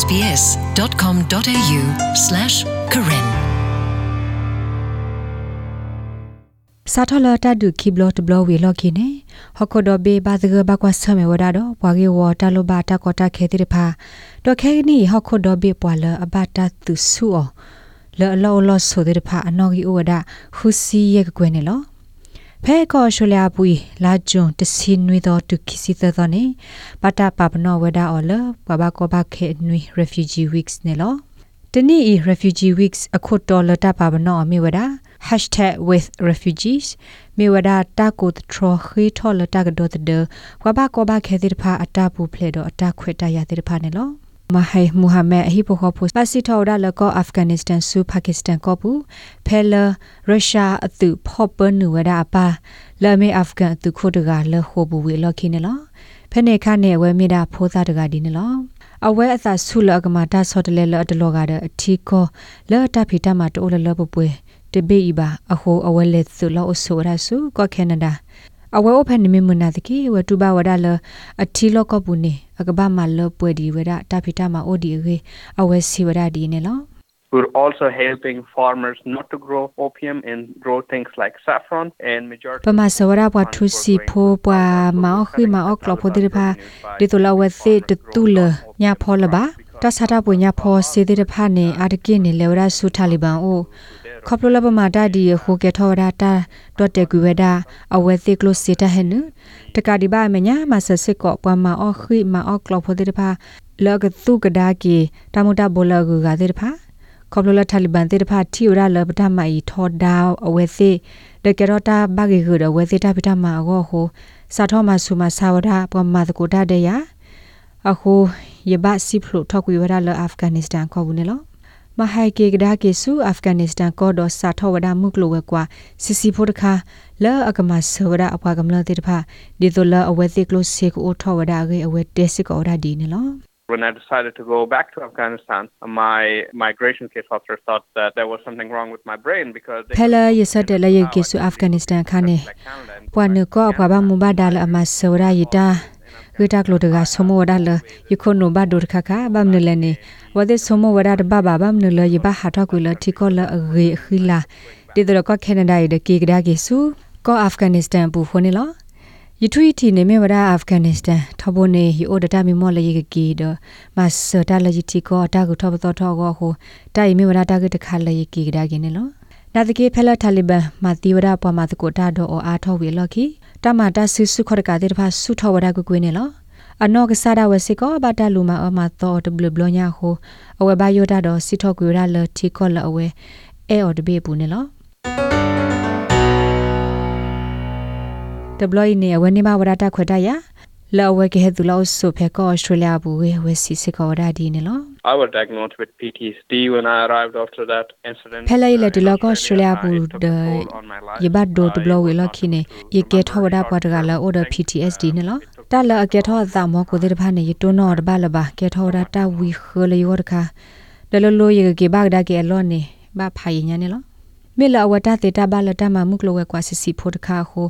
sbs.com.au/karen စာထလတာဒုခိဘလတ်ဘလဝီလော်ကိနေဟခဒဘေဘာဒဂဘကွာဆမေဝဒါတော့ဘွာဂေဝတာလိုဘာတာကောတာခဲတိဖာတော့ခဲနီဟခဒဘေပွာလအဘတာသူဆူအောလောလောလောဆိုတဲ့ဖာအနော်ဂီအိုဝဒါဟူစီရဲ့ကွယ်နေလော ဖဲကောရှူလျာပူလာဂျွန်တစီနွေတော့တုခိစီသောနေပတာပပနောဝဒါအော်လဘဘကောဘခဲနွေ refugee weeks နေလောတနေ့ refugee weeks အခုတော်လတာပပနောအမေဝဒါ #withrefugees မေဝဒါတာကိုထရခိထောလတာကဒတ်ဒဝဘကောဘခဲတိဖာအတာပူဖလေတော့အတာခွေတရတိဖာနေလော မဟိမူဟာမက်အဟိပိုခေါ်ပိုပါစီထောဒါလကောအာဖဂန်နစ္စတန်ဆူပါကစ္စတန်ကောပူဖဲလရုရှားအသူဖော့ပနူဝဒါပါလမေအာဖဂန်အသူခိုတကလဟိုဘူဝေလော်ခိနေလောဖဲနေခနဲ့ဝဲမိတာဖိုးသားတကဒီနေလောအဝဲအသာဆုလကမာတာဆော့တလဲလအတလောကတဲ့အထီကောလော်တာဖီတာမတိုးလလပပွေတဘေဤပါအဟိုအဝဲလက်ဆုလောအဆိုရဆုကောကနေဒါ အဝဲအဖက်နိမမနာတကီဝတူဘဝဒါလအထီလောကပူနေအကဘာမလပွေဒီဝဒတာဖီတာမအိုဒီရေအဝဲစီဝဒဒီနေလော We're also helping farmers not to grow opium and grow things like saffron and majority ပမာစဝရဘွားထုစီဖိုးပွားမောက်ခိမောက်ကလဖိုဒီဖာဒီတိုလာဝဲစေတတူလညာဖောလပါတဆတာပွညာဖောစေတဲ့ဖာနေအာတကိနေလေဝရဆူထာလီဘန်အို ခေါပလိုလပမာတာဒီဟိုကေထောဒါတာတော့တေကွေဒါအဝဲသိကလို့စေတဟဲနတကဒီဘာမညာမဆစစ်ကောပွားမအောခိမအောကလဖိုတဲ့ဖာလောကသူကဒါကီတမတာဘောလကူကတဲ့ဖာခေါပလိုလတာလီဘန်တဲ့ဖာတီရလပဒမအီထောဒါအဝဲသိတကရောတာဘဂေခုဒဝဲသိတာပိတမအကောဟိုစာထောမဆူမဆာဝဒပွားမတကိုတာတဲ့ရအခုယဘစီဖလို့ထောက်ကွေဝရလအာဖဂန်နစ္စတန်ခေါ်ဘူးနော် မဟိုင်ကေကဒါကေဆူအာဖဂန်နစ္စတန်ကောဒိုစာထောဝဒါမုကလိုဝဲကွာစီစီဖို့တခါလောအကမဆဝဒါအပွားကမလတိတဖာဒီတိုလာအဝဲတိကလိုစေကိုထောဝဒါကေအဝဲတက်စစ်ကောဒါဒီနော် When I decided to go back to Afghanistan, my migration case officer thought that there was something wrong with my brain because they Pela yesate la yeke su Afghanistan khane pwane ko apwa ba mu ba dal ama sora yita ဂေတာကလိုတကဆမဝဒါလယခုနိုဘဒုရခခဘမ်နလနေဝဒဆမဝဒါဘဘဘမ်နလယဘဟာထကွလတီကောလအဂေခီလာဒီဒရကကနေဒါရကေကဒါကေဆူကောအာဖဂန်နစ္စတန်ပူဖိုနေလောယထွီတီနေမေဝဒါအာဖဂန်နစ္စတန်ထဘနေဟီအိုဒတာမီမောလယေကီဒမဆတာလယတီကောတာကုထဘတော်ထောကောဟိုတိုင်မေဝဒါတာကတခါလယေကီကဒါကေနေလော နာတကေဖဲလတာလီဘန်မာတီဝဒါပွားမာတကိုတာဒေါ်အားထောဝေလော်ခီတမတာဆူဆုခရကတဲ့တဖာဆုထောဝဒါကွကွေးနေလောအနောကစားတာဝစီကောဘာတလူမအမသောတဘလဘလညာဟိုအဝဲဘယောတာတော့စီထောကွေရလတီကောလအဝဲအဲအော်တဘေပူနေလောတဘလီနေအဝဲနေမဝရတာခွတ်တရလောဝဲကဲသူလောဆုဖဲကောဩစတြေးလျဘူးဝဲဝဲစီစကောဒါဒီနေလော I was diagnosed with PTSD when I arrived after that incident. ဖဲလိုက်လက်ဒီလောကဩစတြေးလျဘူးဒယဘတ်ဒိုတဘလဝဲလခိနေယကေထောဝဒါပွားတကလာအိုဒ PTSD နေလောတလအကေထောသမောကိုတဲ့ဖာနေယတွနောတဘလဘာကေထောဒါတာဝီခလေယောတခါဒလလိုယကေဘာဒါကေလောနေဘာဖိုင်ညာနေလော မေလဝတာတေတာဘလတာမမုကလောဝဲကွာစီစီဖို့တခါဟို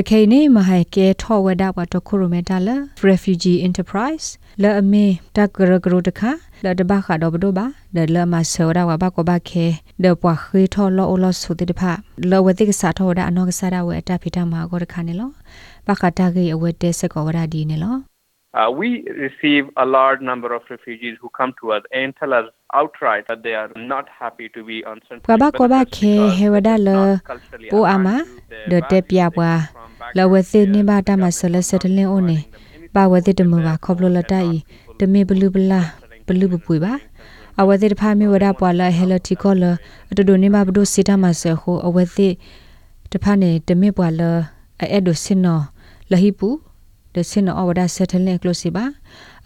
အခေနေမဟိုင်ကေထောဝဒါဘတ်ခုရမေတာလ refugee enterprise လာအမေတကရဂရတခါလာတဘခါတော့ဘဒဘာဒလမဆောရာဝဘကဘခေဒပွားခေထောလောလောဆုတိတဖလောဝတိကစားထောဒါအနောကစားရဝဲအတဖိတမှာကောတခါနေလောဘခတာကေအဝဲတဲစကောဝရဒီနေလော Uh, we receive a large number of refugees who come to us and tell us outright that they are not happy to be on central ကဘာကဘာခေဟေဝဒါလပိုအာမဒတက်ပြပွားလဝသိနေဘာတမဆလစတလင်းအိုနေပါဝသိတမဘာခေါပလလတိုင်တမေဘလူဘလာဘလူပပွေပါအဝသိတဖာမီဝဒပွာလာဟဲလတီကောလအတဒိုနေဘာဘဒိုစီတမဆဟိုအဝသိတဖာနေတမေပွာလအဲ့ဒိုစင်နောလဟိပူ ဒစင်နောအဝဒဆက်ထလင်းကလိုစီပါ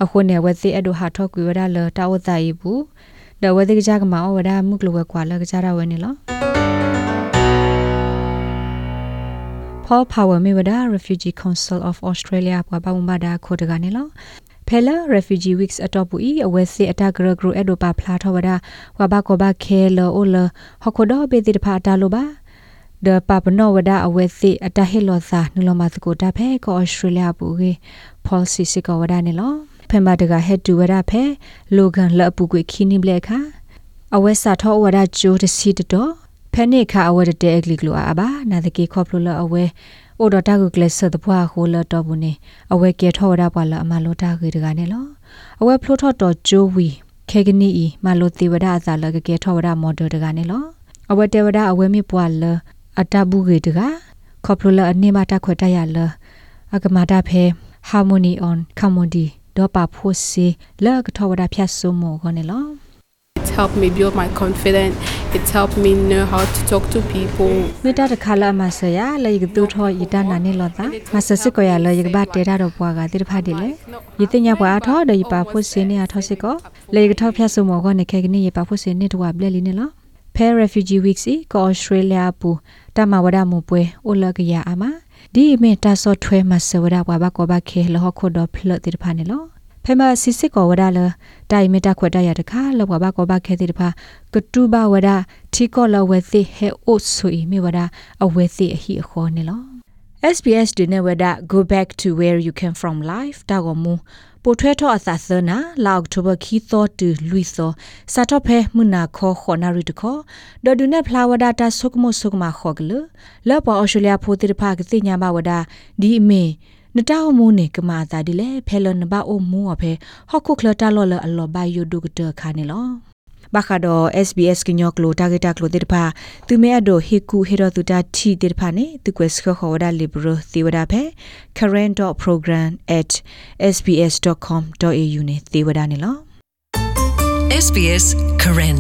အခုနေဝသိအဲ့ဒိုဟာထောက်ကွေဝဒလတာဝတိုင်ဘူးဒဝသိကကြကမအဝဒမှုကလဝကွာလကကြရဝဲနေလော Paul Power Mewada Refugee Council of Australia ပွားပါမဘာဒါခိုတကနေလောဖဲလာ refugee weeks အတော့ပူဤအဝဲစီအတဂရဂရအဒိုပါဖလာထဝဒါဝဘကောဘခဲလောအိုလဟခိုဒဘေတိတဖာတာလိုပါ ဒပပနောဝဒါအဝဲစီအတဟေလောသာနုလမသကိုတာဖဲကောဩစတြေးလျပူကေ policy စကောဝဒါနေလောဖဖင်မတကဟက်တူဝရဖဲလိုဂန်လအပူကွေခီနိဘလက်ခါအဝဲစာထောဝရဂျိုတစီတတော်ဖဲနေခါအဝဲတဲ့အဂလီကလိုအဘာနာတကေခေါပလိုလအဝဲအိုဒတာကုကလဆတ်တဖွာဟိုလတော်ဘူးနေအဝဲကေထောဝရပွာလအမလောတာခေတကနေလောအဝဲဖလိုထောတော်ဂျိုဝီခေကနီဤမလိုတေဝဒအစာလကကေထောဝရမော်ဒယ်တကနေလောအဝဲတေဝဒအဝဲမြပွာလ အတဘူးခေတကခေါပလိုလအနေမတာခွတ်တရလအကမာတာဖဲ harmony on commodity တော့ပါဖို့စီလောကထောဝဒဖြတ်ဆုမောခနေလော It helped me build my confidence. It helped me know how to talk to people. မေတ္တာတခါလာမဆရာလေကတူထောဤတနာနေလောတာမဆစစ်ကိုရလေကဘာတေတာတော့ပွားကတိတဖတ်တယ်လေယတိညာပွားထောဒေပါဖို့စင်းနေအထောစစ်ကိုလေကထောဖြတ်ဆုမောခနေခေကနေရပါဖို့စင်းနေတော့ဘလက်လီနေလော Pair Refugee Week စီကို Australia ပူ တမဝဒမပွဲအိုလကရအမဒီမေတာဆော့ထွဲမဆဝဒဘဘကောဘခေလောခုဒဖလတိတဖာနေလောဖဲမစစ်စစ်ကောဝဒလတိုင်မေတာခွတ်တရတခါလောဘဘကောဘခေတိတဖာကတူဘဝဒထီကောလဝသိဟဲအိုဆွေမေဝဒအဝဲသိအဟိအခေါ်နေလော SBS ဒီနေဝဒ go back to where you came from life တာကမူပိုထွဲထောအသသနာလာအောက်တိုဘာခီသောတူလူီသောစာတော့ဖဲမနာခောခေါနာရီတခောဒေါ်ဒူနေဖလာဝဒတာဆုကမဆုကမခောကလလောပေါ်အော်စတြေးလျဖိုတိတဖာကတိညာမဝဒဒီအမေနတာဟမူနေကမာတာဒီလေဖဲလနဘအိုမူအဖဲဟော့ခုခလတာလောလအလောဘိုင်ယိုဒုကတခါနေလော ဘာခါတော့ SBS ကညောကလိုတာဂက်တာကလိုတေတဖာသူမဲအဒိုဟီကူဟီရိုတူတာတီတေတဖာနေသူကွယ်စခခေါ်ဝဒါလီဘရသီဝဒါဖဲ current.program@sbs.com.au နေသေဝဒါနေလော SBS Karen